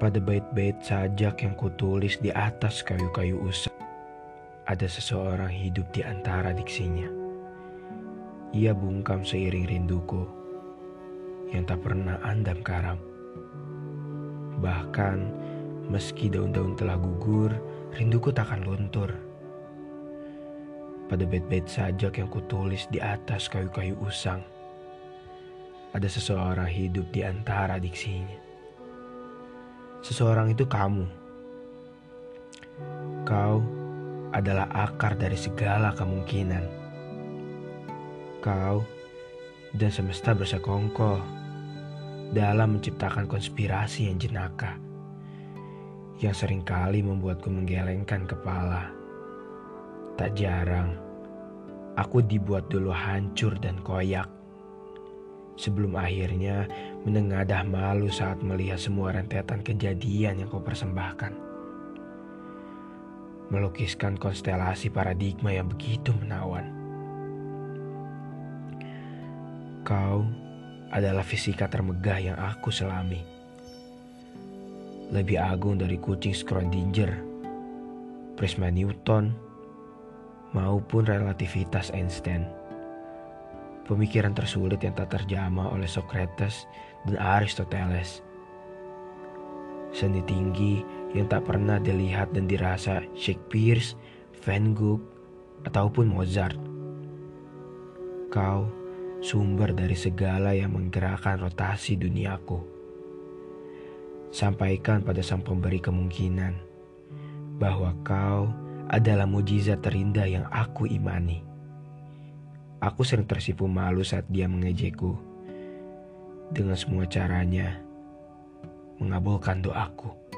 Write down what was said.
Pada bait-bait sajak yang kutulis di atas kayu-kayu usang, ada seseorang hidup di antara diksinya. Ia bungkam seiring rinduku yang tak pernah andam karam. Bahkan meski daun-daun telah gugur, rinduku takkan luntur. Pada bait-bait sajak yang kutulis di atas kayu-kayu usang, ada seseorang hidup di antara diksinya. Seseorang itu kamu. Kau adalah akar dari segala kemungkinan. Kau dan semesta bersekongkol dalam menciptakan konspirasi yang jenaka yang sering kali membuatku menggelengkan kepala. Tak jarang, aku dibuat dulu hancur dan koyak sebelum akhirnya menengadah malu saat melihat semua rentetan kejadian yang kau persembahkan. Melukiskan konstelasi paradigma yang begitu menawan. Kau adalah fisika termegah yang aku selami. Lebih agung dari kucing Schrödinger, prisma Newton, maupun relativitas Einstein pemikiran tersulit yang tak terjamah oleh Socrates dan Aristoteles. Seni tinggi yang tak pernah dilihat dan dirasa Shakespeare, Van Gogh, ataupun Mozart. Kau sumber dari segala yang menggerakkan rotasi duniaku. Sampaikan pada sang pemberi kemungkinan bahwa kau adalah mujizat terindah yang aku imani. Aku sering tersipu malu saat dia mengejekku. Dengan semua caranya, mengabulkan doaku.